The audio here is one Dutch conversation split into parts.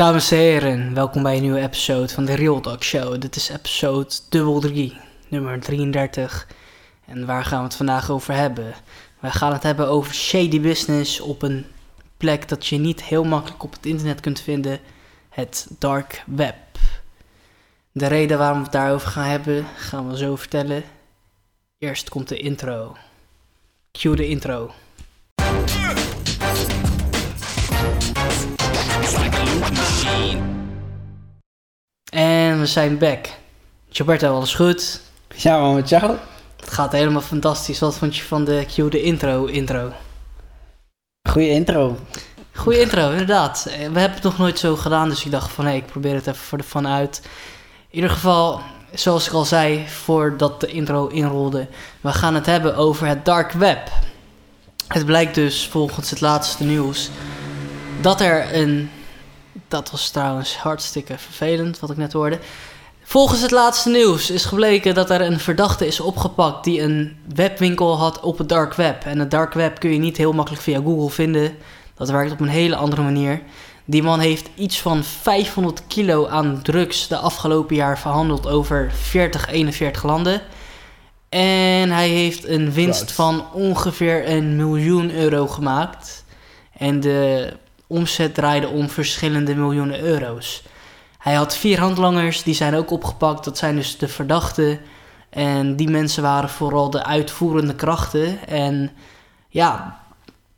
Dames en heren, welkom bij een nieuwe episode van de Real Talk Show. Dit is episode dubbel 3, nummer 33. En waar gaan we het vandaag over hebben? Wij gaan het hebben over shady business op een plek dat je niet heel makkelijk op het internet kunt vinden. Het dark web. De reden waarom we het daarover gaan hebben, gaan we zo vertellen. Eerst komt de intro. Cue de intro. En we zijn back. Gilberto, alles goed? Ja, maar met jou? Het gaat helemaal fantastisch. Wat vond je van de Cue de intro intro? Goeie intro. Goeie intro, inderdaad. Eh, We hebben het nog nooit zo gedaan, dus ik dacht van hé, ik probeer het even voor de van uit. In ieder geval, zoals ik al zei, voordat de intro inrolde, we gaan het hebben over het dark web. Het blijkt dus volgens het laatste nieuws dat er een. Dat was trouwens hartstikke vervelend wat ik net hoorde. Volgens het laatste nieuws is gebleken dat er een verdachte is opgepakt die een webwinkel had op het dark web. En het dark web kun je niet heel makkelijk via Google vinden. Dat werkt op een hele andere manier. Die man heeft iets van 500 kilo aan drugs de afgelopen jaar verhandeld over 40, 41 landen. En hij heeft een winst van ongeveer een miljoen euro gemaakt. En de omzet draaide om verschillende miljoenen euro's. Hij had vier handlangers, die zijn ook opgepakt. Dat zijn dus de verdachten. En die mensen waren vooral de uitvoerende krachten. En ja,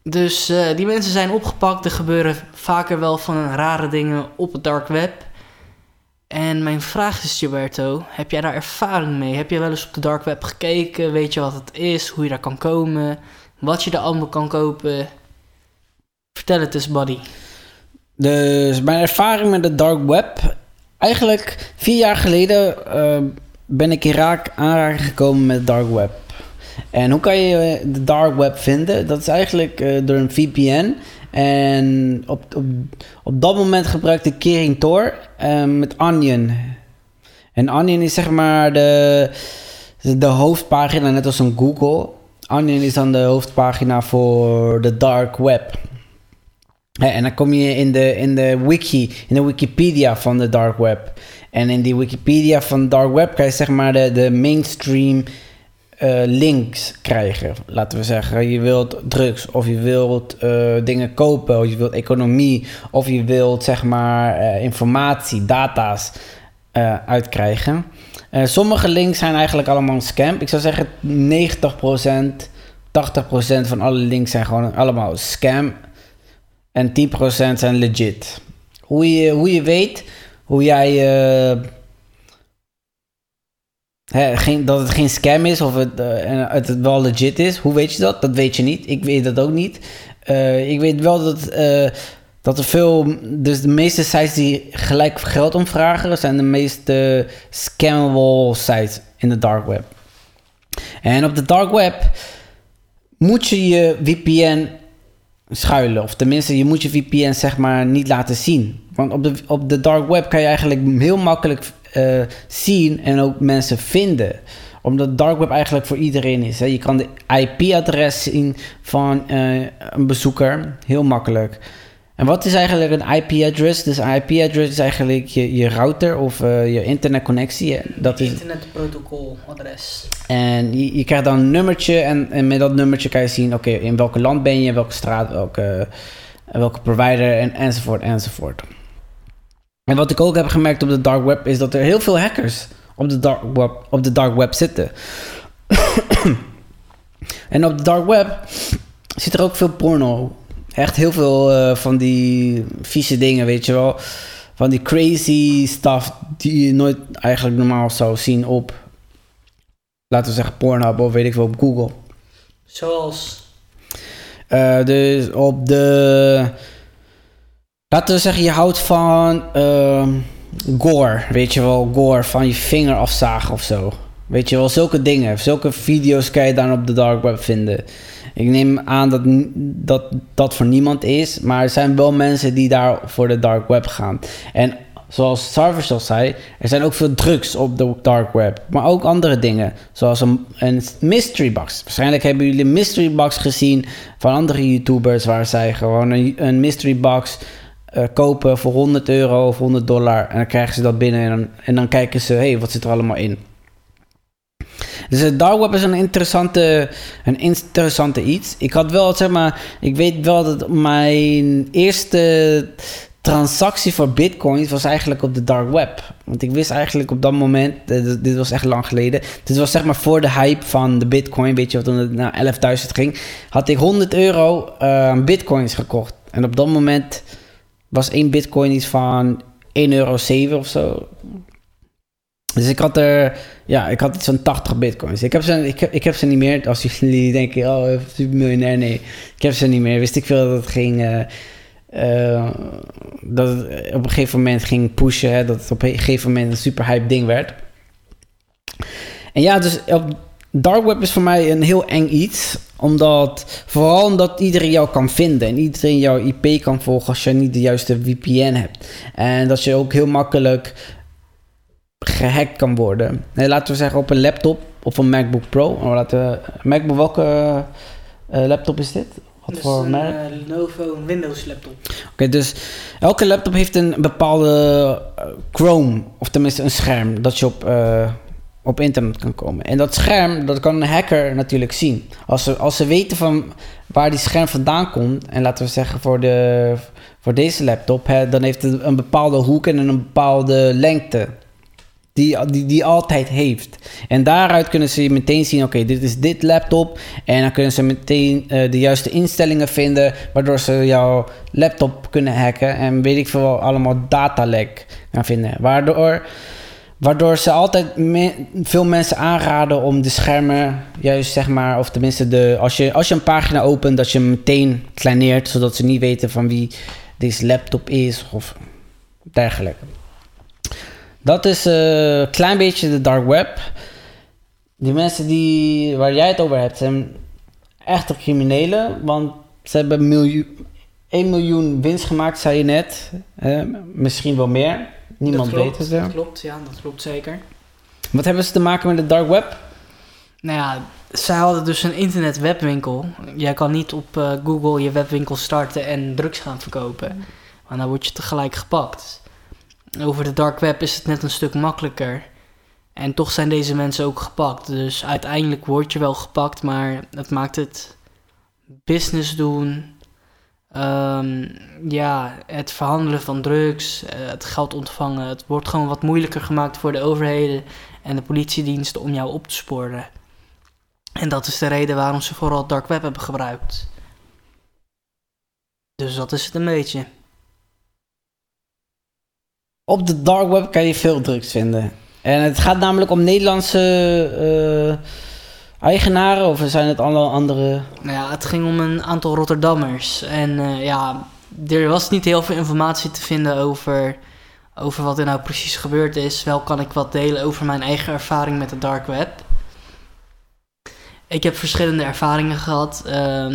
dus eh, die mensen zijn opgepakt. Er gebeuren vaker wel van rare dingen op het dark web. En mijn vraag is, Gilberto, heb jij daar ervaring mee? Heb je wel eens op de dark web gekeken? Weet je wat het is? Hoe je daar kan komen? Wat je er allemaal kan kopen? Vertel het eens, buddy. Dus mijn ervaring met de dark web. Eigenlijk vier jaar geleden eh, ben ik in raak aanraking gekomen met dark web. En hoe kan je eh, de dark web vinden? Dat is eigenlijk eh, door een VPN. En op, op, op dat moment gebruikte ik Kering Tor met Onion. En Onion is zeg maar de, de hoofdpagina, net als een Google. Onion is dan de hoofdpagina voor de dark web. En dan kom je in de, in de wiki, in de Wikipedia van de dark web. En in die Wikipedia van dark web kan je zeg maar de, de mainstream eh, links krijgen. Laten we zeggen, je wilt drugs of je wilt eh, dingen kopen, of je wilt economie, of je wilt zeg maar eh, informatie, data's uitkrijgen. Sommige links zijn eigenlijk allemaal een scam. Ik zou zeggen 90%, 80% van alle links zijn gewoon allemaal scam. En 10% zijn legit. Hoe je, hoe je weet hoe jij. eh, hè, geen, dat het geen scam is of het, eh, het wel legit is. Hoe weet je dat? Dat weet je niet. Ik weet dat ook niet. Eh, ik weet wel dat, dat er veel. Dus de meeste sites die gelijk geld omvragen. zijn de meeste scammable sites in de dark web. En op de dark web moet je je VPN schuilen. Of tenminste, je moet je VPN zeg maar niet laten zien. Want op de, op de dark web kan je eigenlijk heel makkelijk eh, zien en ook mensen vinden. Omdat dark web eigenlijk voor iedereen is. Hè. Je kan de IP-adres zien van eh, een bezoeker. Heel makkelijk. En wat is eigenlijk een IP-adres? Dus een IP-adres is eigenlijk je, je router of eh, je internetconnectie. Dat is, Internetprotocoladres. en je, je krijgt dan een nummertje en, en met dat nummertje kan je zien, oké, in welk land ben je, welke straat, welke, welke provider en, enzovoort, enzovoort. En wat ik ook heb gemerkt op de dark web is dat er heel veel hackers op de dark web, op de dark web zitten. en op de dark web zit er ook veel porno. Echt heel veel eh, van die vieze dingen, weet je wel. Van die crazy stuff die je nooit eigenlijk normaal zou zien op laten we zeggen Pornhub of weet ik veel op Google. Zoals. Eh, dus op de. Laten we zeggen, je houdt van ehm, gore. Weet je wel, gore van je vinger afzagen of zo. Weet je wel, zulke dingen. Zulke video's kan je dan op de dark web vinden. Ik neem aan dat dat, dat voor niemand is. Maar er zijn wel mensen die daar voor de dark web gaan. En zoals Sarvis al zei, er zijn ook veel drugs op de dark web. Maar ook andere dingen. Zoals een, mystery box. Waarschijnlijk hebben jullie een mystery box gezien van andere YouTubers. Waar zij gewoon een, mystery box eh, kopen voor 100 euro of 100 dollar. En dan krijgen ze dat binnen en dan, en dan kijken ze, hé, hey, wat zit er allemaal in? Dus het dark web is een interessante, een interessante iets. Ik had wel, zeg maar, ik weet wel dat mijn eerste transactie voor bitcoins was eigenlijk op de dark web. Want ik wist eigenlijk op dat moment, eh, dit, was echt lang geleden. Dit was zeg maar voor de hype van de bitcoin, weet je, wat toen het naar 11.000 ging. Had ik 100 euro eh, bitcoins gekocht. En op dat moment was één bitcoin iets van 1,07 euro of zo. Dus ik had er, ja, ik had van 80 bitcoins. Ik heb ze, ik heb, ik heb ze niet meer. Als jullie denken, oh, miljonair, nee. Ik heb ze niet meer. Wist ik veel dat het ging, uh, uh, dat het op een gegeven moment ging pushen. Hè, dat het op een gegeven moment een super hype ding werd. En ja, dus op dark web is voor mij een heel eng iets. Omdat, vooral omdat iedereen jou kan vinden. En iedereen jouw IP kan volgen als je niet de juiste VPN hebt. En dat je ook heel makkelijk gehackt kan worden. Nee, laten we zeggen op een laptop of een MacBook Pro. Oh, laten we, MacBook, welke uh, laptop is dit? Wat voor een merk? Uh, Lenovo Windows laptop. Oké, okay, dus elke laptop heeft een bepaalde uh, Chrome, of tenminste een scherm, dat je op, uh, op internet kan komen. En dat scherm, dat kan een hacker natuurlijk zien. Als ze, als ze weten van waar die scherm vandaan komt, en laten we zeggen voor, de, voor deze laptop, hè, dan heeft het een bepaalde hoek en een bepaalde lengte. Die, die, die altijd heeft. En daaruit kunnen ze meteen zien: oké, dit is dit laptop. En dan kunnen ze meteen uh, de juiste instellingen vinden. Waardoor ze jouw laptop kunnen hacken. En weet ik veel, allemaal datalek gaan vinden. Waardoor, waardoor ze altijd veel mensen aanraden om de schermen, juist zeg maar, of tenminste, de, als, je, als je een pagina opent, dat je hem meteen kleineert. Zodat ze niet weten van wie deze laptop is of dergelijke. Dat is een uh, klein beetje de dark web. Die mensen die, waar jij het over hebt, zijn echte criminelen. Want ze hebben miljoen, 1 miljoen winst gemaakt, zei je net. Misschien wel meer. Niemand dat klopt, weet het. Dat klopt, ja, dat klopt zeker. Wat hebben ze te maken met de dark web? Nou ja, zij hadden dus een internet webwinkel. Jij kan niet op uh, Google je webwinkel starten en drugs gaan verkopen. Want dan word je tegelijk gepakt. Over de dark web is het net een stuk makkelijker. En toch zijn deze mensen ook gepakt. Dus uiteindelijk word je wel gepakt, maar het maakt het business doen. Um, ja, het verhandelen van drugs, eh, het geld ontvangen. Het wordt gewoon wat moeilijker gemaakt voor de overheden en de politiediensten om jou op te sporen. En dat is de reden waarom ze vooral dark web hebben gebruikt. Dus dat is het een beetje. Op de dark web kan je veel drugs vinden. En het gaat namelijk om Nederlandse uh, eigenaren of zijn het alle andere? Nou ja, het ging om een aantal Rotterdammers. En uh, ja, er was niet heel veel informatie te vinden over, over wat er nou precies gebeurd is. Wel kan ik wat delen over mijn eigen ervaring met de dark web. Ik heb verschillende ervaringen gehad. Uh,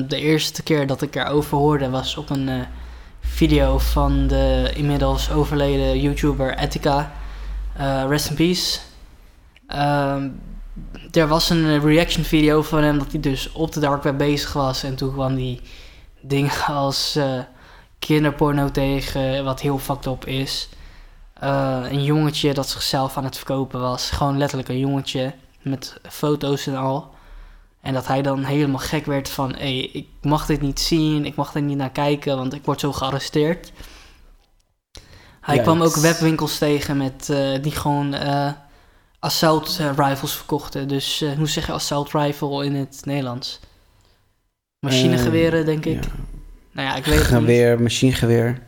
de eerste keer dat ik erover hoorde was op een video van de inmiddels overleden YouTuber Etika. Uh, rest in peace. Uh, er was een reaction video van hem dat hij dus op de dark web bezig was. En toen kwam die dingen als uh, kinderporno tegen, wat heel fucked up is. Uh, een jongetje dat zichzelf aan het verkopen was. Gewoon letterlijk een jongetje met foto's en al. En dat hij dan helemaal gek werd van, hé, hey, ik mag dit niet zien, ik mag er niet naar kijken, want ik word zo gearresteerd. Hij kwam ook webwinkels tegen met, uh, die gewoon uh, assault uh, rifles verkochten. Dus hoe zeg je assault rifle in het Nederlands? Machinegeweren, denk ik. Ja. Nou ja, ik weet Geweer, machinegeweer.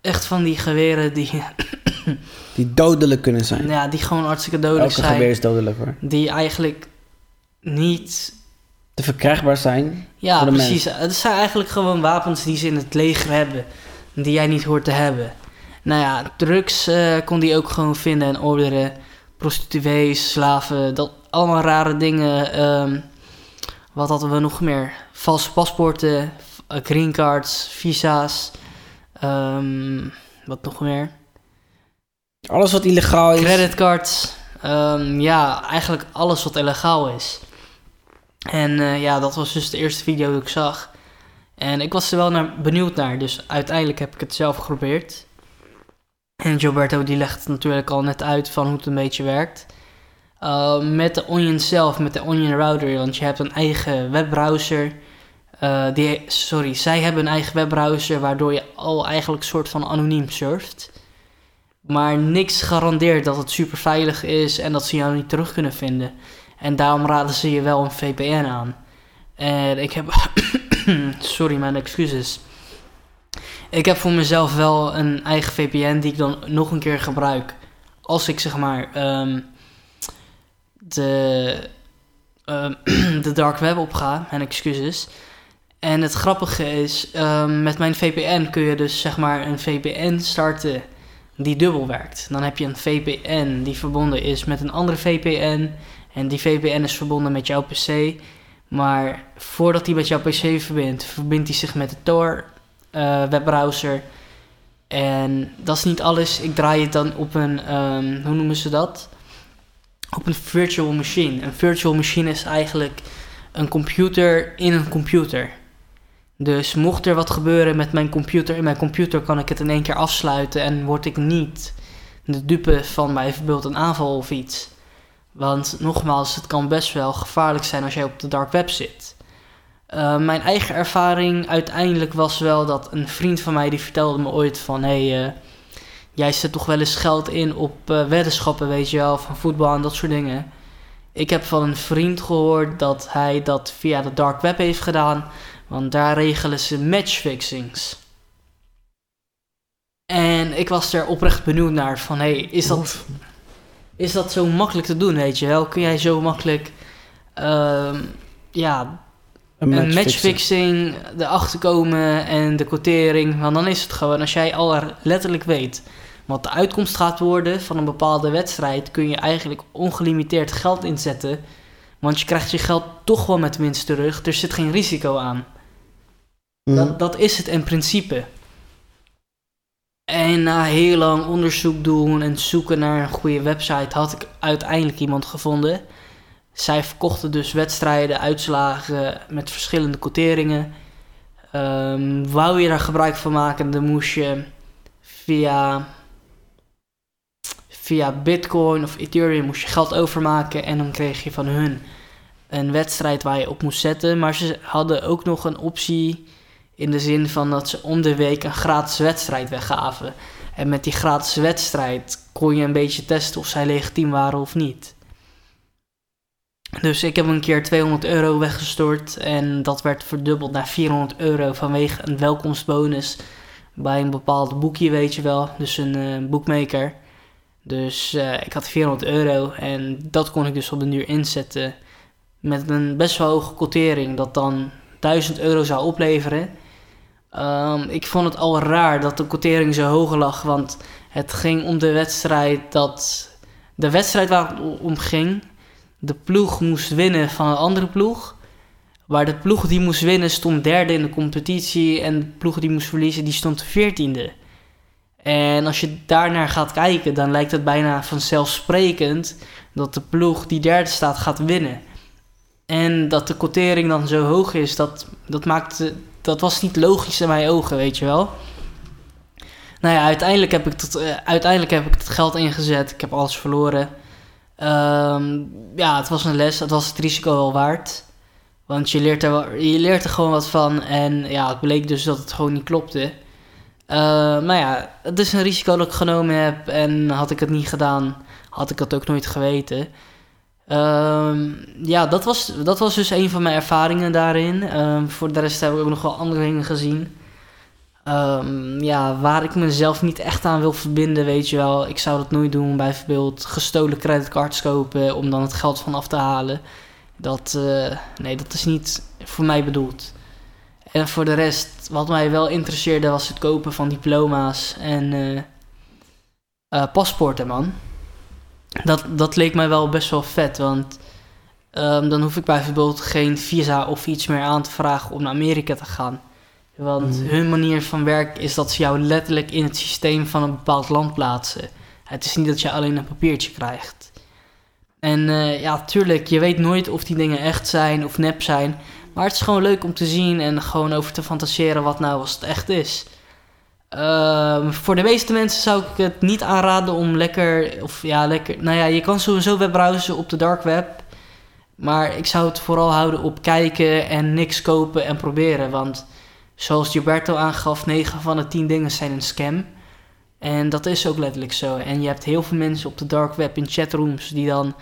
Echt van die geweren die... die dodelijk kunnen zijn. Ja, die gewoon hartstikke dodelijk Elke zijn. geweer is dodelijk hoor. Die eigenlijk niet te verkrijgbaar zijn. Ja, voor de precies. Mens. Het zijn eigenlijk gewoon wapens die ze in het leger hebben, die jij niet hoort te hebben. Nou ja, drugs uh, kon die ook gewoon vinden en orderen. Prostituees, slaven, dat allemaal rare dingen. Um, wat hadden we nog meer? Valse paspoorten, green cards, visa's. Um, wat nog meer? Alles wat illegaal is. Creditcards. Um, ja, eigenlijk alles wat illegaal is. En uh, ja, dat was dus de eerste video die ik zag. En ik was er wel naar, benieuwd naar, dus uiteindelijk heb ik het zelf geprobeerd. En Gilberto die legt natuurlijk al net uit van hoe het een beetje werkt. Uh, met de Onion zelf, met de Onion Router, want je hebt een eigen webbrowser. Uh, die, sorry, zij hebben een eigen webbrowser waardoor je al eigenlijk soort van anoniem surft. Maar niks garandeert dat het super veilig is en dat ze jou niet terug kunnen vinden. En daarom raden ze je wel een VPN aan. En ik heb. sorry, mijn excuses. Ik heb voor mezelf wel een eigen VPN die ik dan nog een keer gebruik. Als ik zeg maar. Um, de. Um, de dark web opga. Mijn excuses. En het grappige is, um, met mijn VPN kun je dus zeg maar een VPN starten die dubbel werkt. Dan heb je een VPN die verbonden is met een andere VPN. En die VPN is verbonden met jouw PC. Maar voordat hij met jouw PC verbindt, verbindt hij zich met de Tor uh, webbrowser. En dat is niet alles. Ik draai het dan op een, um, hoe noemen ze dat? Op een virtual machine. Een virtual machine is eigenlijk een computer in een computer. Dus mocht er wat gebeuren met mijn computer, in mijn computer kan ik het in één keer afsluiten en word ik niet de dupe van bijvoorbeeld een aanval of iets. Want nogmaals, het kan best wel gevaarlijk zijn als jij op de dark web zit. Uh, mijn eigen ervaring uiteindelijk was wel dat een vriend van mij die vertelde me ooit van... hey, uh, jij zet toch wel eens geld in op uh, weddenschappen, weet je wel, van voetbal en dat soort dingen. Ik heb van een vriend gehoord dat hij dat via de dark web heeft gedaan... Want daar regelen ze matchfixings. En ik was er oprecht benieuwd naar van, hé, hey, is, dat, is dat zo makkelijk te doen, weet je wel? Kun jij zo makkelijk, uh, ja, een, een matchfixing erachter komen en de quotering? Want dan is het gewoon, als jij al letterlijk weet wat de uitkomst gaat worden van een bepaalde wedstrijd, kun je eigenlijk ongelimiteerd geld inzetten. Want je krijgt je geld toch wel met winst terug. Er zit geen risico aan. Mm. Dat, dat is het in principe. En na heel lang onderzoek doen en zoeken naar een goede website had ik uiteindelijk iemand gevonden. Zij verkochten dus wedstrijden, uitslagen met verschillende quoteringen. Um, wou je daar gebruik van maken, dan moest je via, via Bitcoin of Ethereum moest je geld overmaken en dan kreeg je van hun een wedstrijd waar je op moest zetten. Maar ze hadden ook nog een optie in de zin van dat ze om de week een gratis wedstrijd weggaven. En met die gratis wedstrijd kon je een beetje testen of zij legitiem waren of niet. Dus ik heb een keer 200 euro weggestort en dat werd verdubbeld naar 400 euro vanwege een welkomstbonus bij een bepaald boekje, weet je wel. Dus een uh, boekmaker. Dus uh, ik had 400 euro en dat kon ik dus op de duur inzetten met een best wel hoge quotering dat dan 1000 euro zou opleveren. Um, ik vond het al raar dat de quotering zo hoog lag, want het ging om de wedstrijd dat... De wedstrijd waar het om ging, de ploeg moest winnen van een andere ploeg. Waar de ploeg die moest winnen stond derde in de competitie en de ploeg die moest verliezen die stond veertiende. En als je daarnaar gaat kijken, dan lijkt het bijna vanzelfsprekend dat de ploeg die derde staat gaat winnen. En dat de quotering dan zo hoog is, dat, dat maakt dat was niet logisch in mijn ogen, weet je wel. Nou ja, uiteindelijk heb ik het, uh, uiteindelijk heb ik het geld ingezet. Ik heb alles verloren. Um, ja, het was een les. Het was het risico wel waard. Want je leert, er, je leert er gewoon wat van. En ja, het bleek dus dat het gewoon niet klopte. Uh, maar ja, het is een risico dat ik genomen heb. En had ik het niet gedaan, had ik het ook nooit geweten. Um, ja, dat was, dat was dus een van mijn ervaringen daarin. Um, voor de rest heb ik ook nog wel andere dingen gezien. Um, ja, waar ik mezelf niet echt aan wil verbinden, weet je wel. Ik zou dat nooit doen, bijvoorbeeld gestolen creditcards kopen om dan het geld van af te halen. Dat, uh, nee, dat is niet voor mij bedoeld. En voor de rest, wat mij wel interesseerde was het kopen van diploma's en uh, uh, paspoorten, man dat, dat leek mij wel best wel vet, want um, dan hoef ik bijvoorbeeld geen visa of iets meer aan te vragen om naar Amerika te gaan. Want mm. hun manier van werk is dat ze jou letterlijk in het systeem van een bepaald land plaatsen. Het is niet dat je alleen een papiertje krijgt. En uh, ja, tuurlijk, je weet nooit of die dingen echt zijn of nep zijn. Maar het is gewoon leuk om te zien en gewoon over te fantaseren wat nou als het echt is. Ehm, voor de meeste mensen zou ik het niet aanraden om lekker, of ja, lekker, nou ja, je kan sowieso webbrowsen op de dark web. Maar ik zou het vooral houden op kijken en niks kopen en proberen. Want zoals Gilberto aangaf, 9 van de 10 dingen zijn een scam. En dat is ook letterlijk zo. En je hebt heel veel mensen op de dark web in chatrooms die dan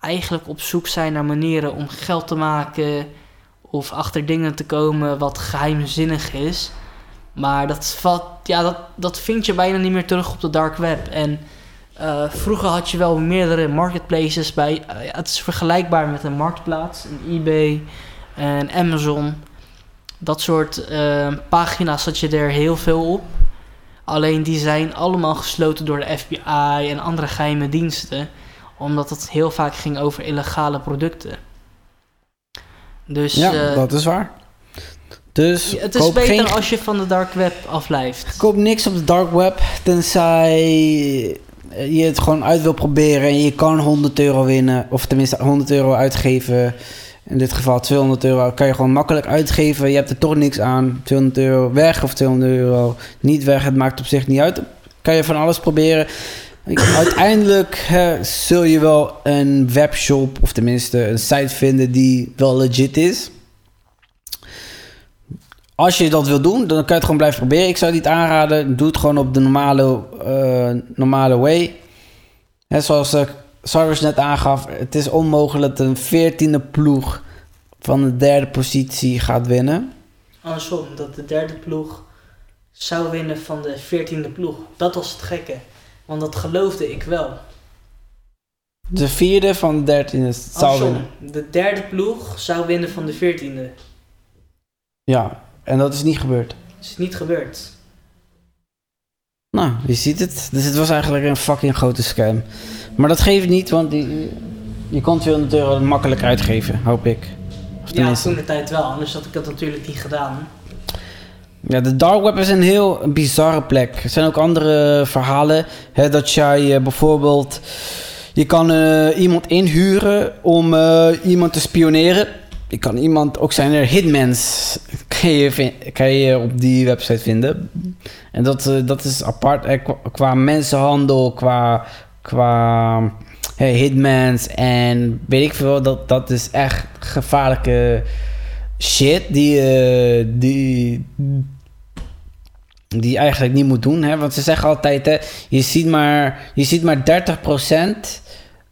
eigenlijk op zoek zijn naar manieren om geld te maken of achter dingen te komen wat geheimzinnig is. Maar dat, valt, ja, dat, dat vind je bijna niet meer terug op de dark web. En uh, vroeger had je wel meerdere marketplaces bij. Uh, het is vergelijkbaar met een marktplaats, een eBay en Amazon. Dat soort uh, pagina's had je er heel veel op. Alleen die zijn allemaal gesloten door de FBI en andere geheime diensten. Omdat het heel vaak ging over illegale producten. Dus, ja, dat is waar. Dus het is beter als je van de dark web afblijft. Koop niks op de dark web, tenzij je het gewoon uit wil proberen en je kan 100 euro winnen, of tenminste 100 euro uitgeven. In dit geval 200 euro kan je gewoon makkelijk uitgeven. Je hebt er toch niks aan. 200 euro weg of 200 euro niet weg. Het maakt op zich niet uit. Kan je van alles proberen. Uiteindelijk hè, zul je wel een webshop of tenminste een site vinden die wel legit is. Als je dat wil doen, dan kan je het gewoon blijven proberen. Ik zou het niet aanraden. Doe het gewoon op de normale, uh, normale way. Hè, zoals uh, Cyrus net aangaf, het is onmogelijk dat een veertiende ploeg van de derde positie gaat winnen. Andersom, dat de derde ploeg zou winnen van de veertiende ploeg. Dat was het gekke. Want dat geloofde ik wel. De vierde van de dertiende zou winnen. De derde ploeg zou winnen van de veertiende. Ja, en dat is niet gebeurd. Het is niet gebeurd. Nou, je ziet het. Dus het was eigenlijk een fucking grote scam. Maar dat geeft niet, want die, je kon 200 euro makkelijk uitgeven, hoop ik. Of ja, toen de tijd wel, anders had ik dat natuurlijk niet gedaan. Ja, de dark web is een heel bizarre plek. Er zijn ook andere verhalen. Hè, dat jij uh, bijvoorbeeld... Je kan uh, iemand inhuren om uh, iemand te spioneren je kan iemand, ook zijn er hitmans, kan je, kan je op die website vinden. En dat, uh, dat is apart eh, qua, mensenhandel, qua, qua hitmans en weet ik veel. Dat, dat is echt gevaarlijke shit die, uh, die, die eigenlijk niet moet doen. Hè? Want ze zeggen altijd, hè, je, ziet maar, je ziet maar 30%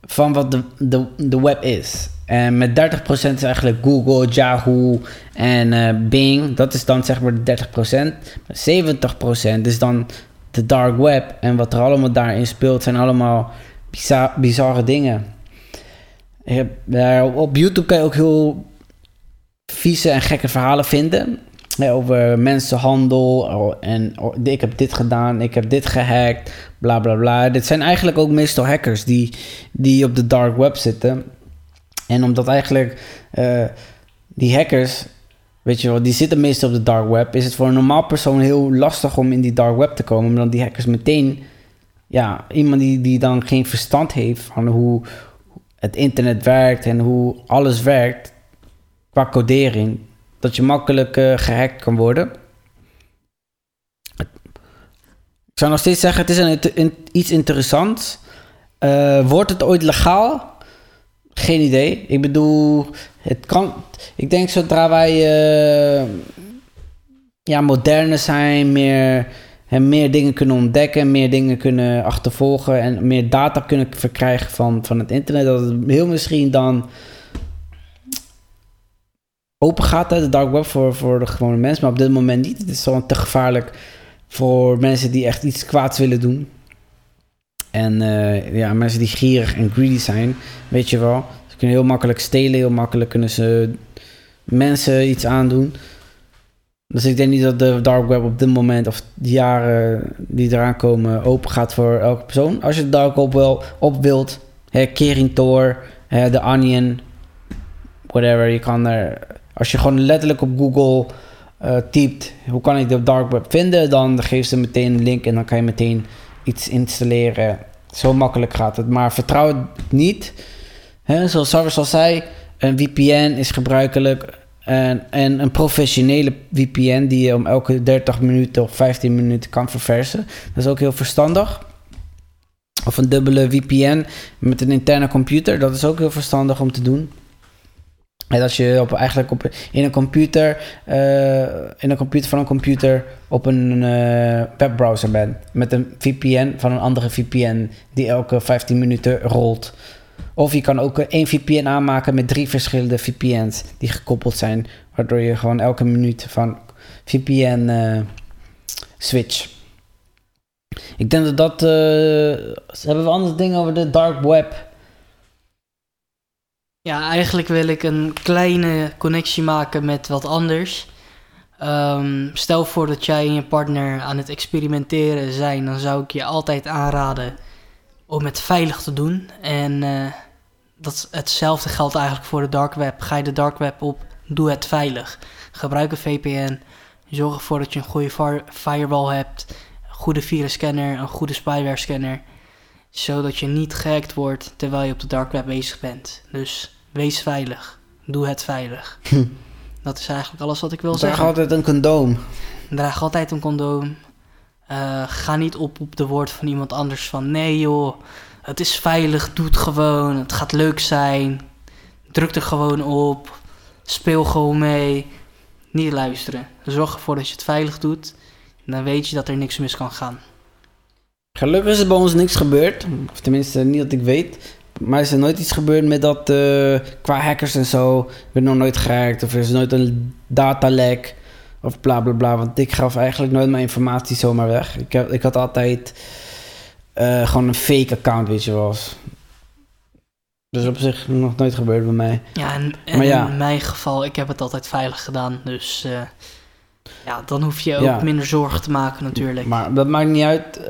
van wat de, de, de web is. En met 30% is eigenlijk Google, Yahoo en uh, Bing. Dat is dan zeg maar de 30%. 70% is dan de dark web. En wat er allemaal daarin speelt zijn allemaal bizar, bizarre dingen. op YouTube kan je ook heel vieze en gekke verhalen vinden. over mensenhandel oh, en oh, ik heb dit gedaan, ik heb dit gehackt, bla bla bla. Dit zijn eigenlijk ook meestal hackers die, die op de dark web zitten. En omdat eigenlijk uh, die hackers, weet je wel, die zitten meestal op de dark web, is het voor een normaal persoon heel lastig om in die dark web te komen. Omdat die hackers meteen, ja, iemand die, die dan geen verstand heeft van hoe het internet werkt en hoe alles werkt qua codering, dat je makkelijk uh, gehackt kan worden. Ik zou nog steeds zeggen, het is een, iets interessants. Uh, wordt het ooit legaal? Geen idee. Ik bedoel, het kan. Ik denk zodra wij uh, ja, moderner zijn, meer, en meer dingen kunnen ontdekken, meer dingen kunnen achtervolgen en meer data kunnen verkrijgen van, van het internet, dat het heel misschien dan open gaat, hè, de dark web voor, voor de gewone mens. Maar op dit moment niet. Het is gewoon te gevaarlijk voor mensen die echt iets kwaads willen doen. En uh, ja, mensen die gierig en greedy zijn, weet je wel. Ze kunnen heel makkelijk stelen, heel makkelijk kunnen ze mensen iets aandoen. Dus ik denk niet dat de dark web op dit moment of de jaren die eraan komen open gaat voor elke persoon. Als je de dark web wel op wilt, hè, Kering Tor, de Onion, whatever, je kan er, als je gewoon letterlijk op Google uh, typt, hoe kan ik de dark web vinden, dan geeft ze meteen een link en dan kan je meteen iets installeren. Zo makkelijk gaat het. Maar vertrouw het niet. He, zoals Sarvis al zei, een VPN is gebruikelijk. En, en een professionele VPN die je om elke 30 minuten of 15 minuten kan verversen. Dat is ook heel verstandig. Of een dubbele VPN met een interne computer. Dat is ook heel verstandig om te doen. En als je op, eigenlijk op, in een computer, eh, in een computer van een computer op een eh, webbrowser bent. Met een VPN van een andere VPN die elke 15 minuten rolt. Of je kan ook één VPN aanmaken met drie verschillende VPN's die gekoppeld zijn. Waardoor je gewoon elke minuut van VPN uh, switch. Ik denk dat dat... hebben we andere dingen over de dark web? Ja, eigenlijk wil ik een kleine connectie maken met wat anders. Um, stel voor dat jij en je partner aan het experimenteren zijn, dan zou ik je altijd aanraden om het veilig te doen. En uh, dat, hetzelfde geldt eigenlijk voor de dark web. Ga je de dark web op, doe het veilig. Gebruik een VPN. Zorg ervoor dat je een goede firewall hebt, een goede virusscanner, een goede spyware scanner. Zodat je niet gehackt wordt terwijl je op de dark web bezig bent. Dus Wees veilig. Doe het veilig. Hm. Dat is eigenlijk alles wat ik wil zeggen. Draag altijd een condoom. Draag altijd een condoom. Uh, ga niet op op de woord van iemand anders van... Nee joh, het is veilig, doe het gewoon. Het gaat leuk zijn. Druk er gewoon op. Speel gewoon mee. Niet luisteren. Zorg ervoor dat je het veilig doet. Dan weet je dat er niks mis kan gaan. Gelukkig is er bij ons niks gebeurd. Of tenminste, niet dat ik weet. Maar is er nooit iets gebeurd met dat uh, qua hackers en zo? werd nog nooit gehackt of er is nooit een datalek of bla bla bla. Want ik gaf eigenlijk nooit mijn informatie zomaar weg. Ik, heb, ik had altijd uh, gewoon een fake account, weet je wel. Dus op zich nog nooit gebeurd bij mij. Ja, en, en maar ja. in mijn geval, ik heb het altijd veilig gedaan. Dus uh, ja, dan hoef je ook ja. minder zorgen te maken natuurlijk. Maar dat maakt niet uit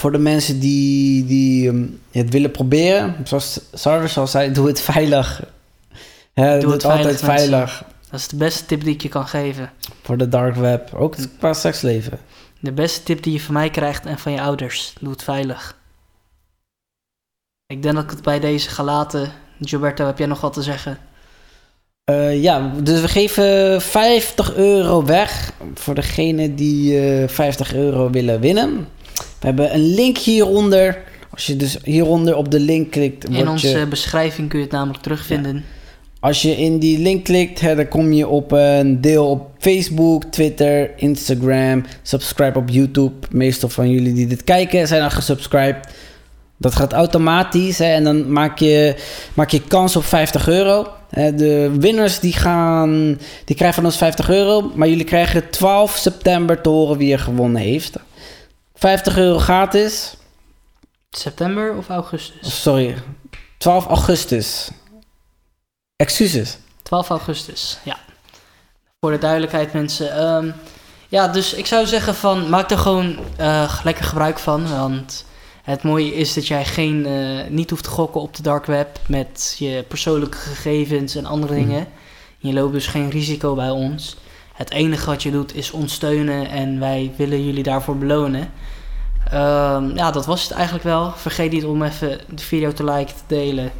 voor de mensen die, die ehm, het willen proberen, zoals Sarvis al zei, doe het veilig. doe, het, altijd veilig. Dat is de beste tip die ik je kan geven. Voor de dark web, ook qua seksleven. De beste tip die je van mij krijgt en van je ouders, doe het veilig. Ik denk dat ik het bij deze ga laten. Gilberto, heb jij nog wat te zeggen? Uh, ja, dus we geven 50 euro weg voor degene die uh, eh, 50 euro willen winnen. We hebben een link hieronder. Als je dus hieronder op de link klikt... In onze beschrijving kun je het namelijk terugvinden. Als je in die link klikt, hè, dan kom je op een deel op Facebook, Twitter, Instagram. Subscribe op YouTube. Meestal van jullie die dit kijken zijn al gesubscribed. Dat gaat automatisch hè, en dan maak je, maak je kans op 50 euro. De winners die, gaan, die krijgen van ons 50 euro. Maar jullie krijgen 12 september te horen wie er gewonnen heeft. 50 euro gratis. September of augustus? Sorry, 12 augustus. Excuses. 12 augustus, ja. Voor de duidelijkheid, mensen. Um, ja, dus ik zou zeggen van maak er gewoon uh, lekker gebruik van. Want het mooie is dat jij geen, uh, niet hoeft te gokken op de dark web met je persoonlijke gegevens en andere hmm. dingen. Je loopt dus geen risico bij ons. Het enige wat je doet is ons steunen en wij willen jullie daarvoor belonen. Um, ja, dat was het eigenlijk wel. Vergeet niet om even de video te liken, te delen,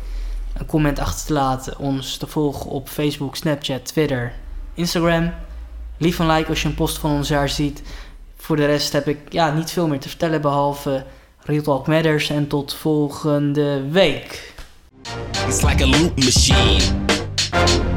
een comment achter te laten, ons te volgen op Facebook, Snapchat, Twitter, Instagram. Lief een like als je een post van ons jaar ziet. Voor de rest heb ik ja, niet veel meer te vertellen behalve Real Talk Matters en tot volgende week. It's like a loop machine.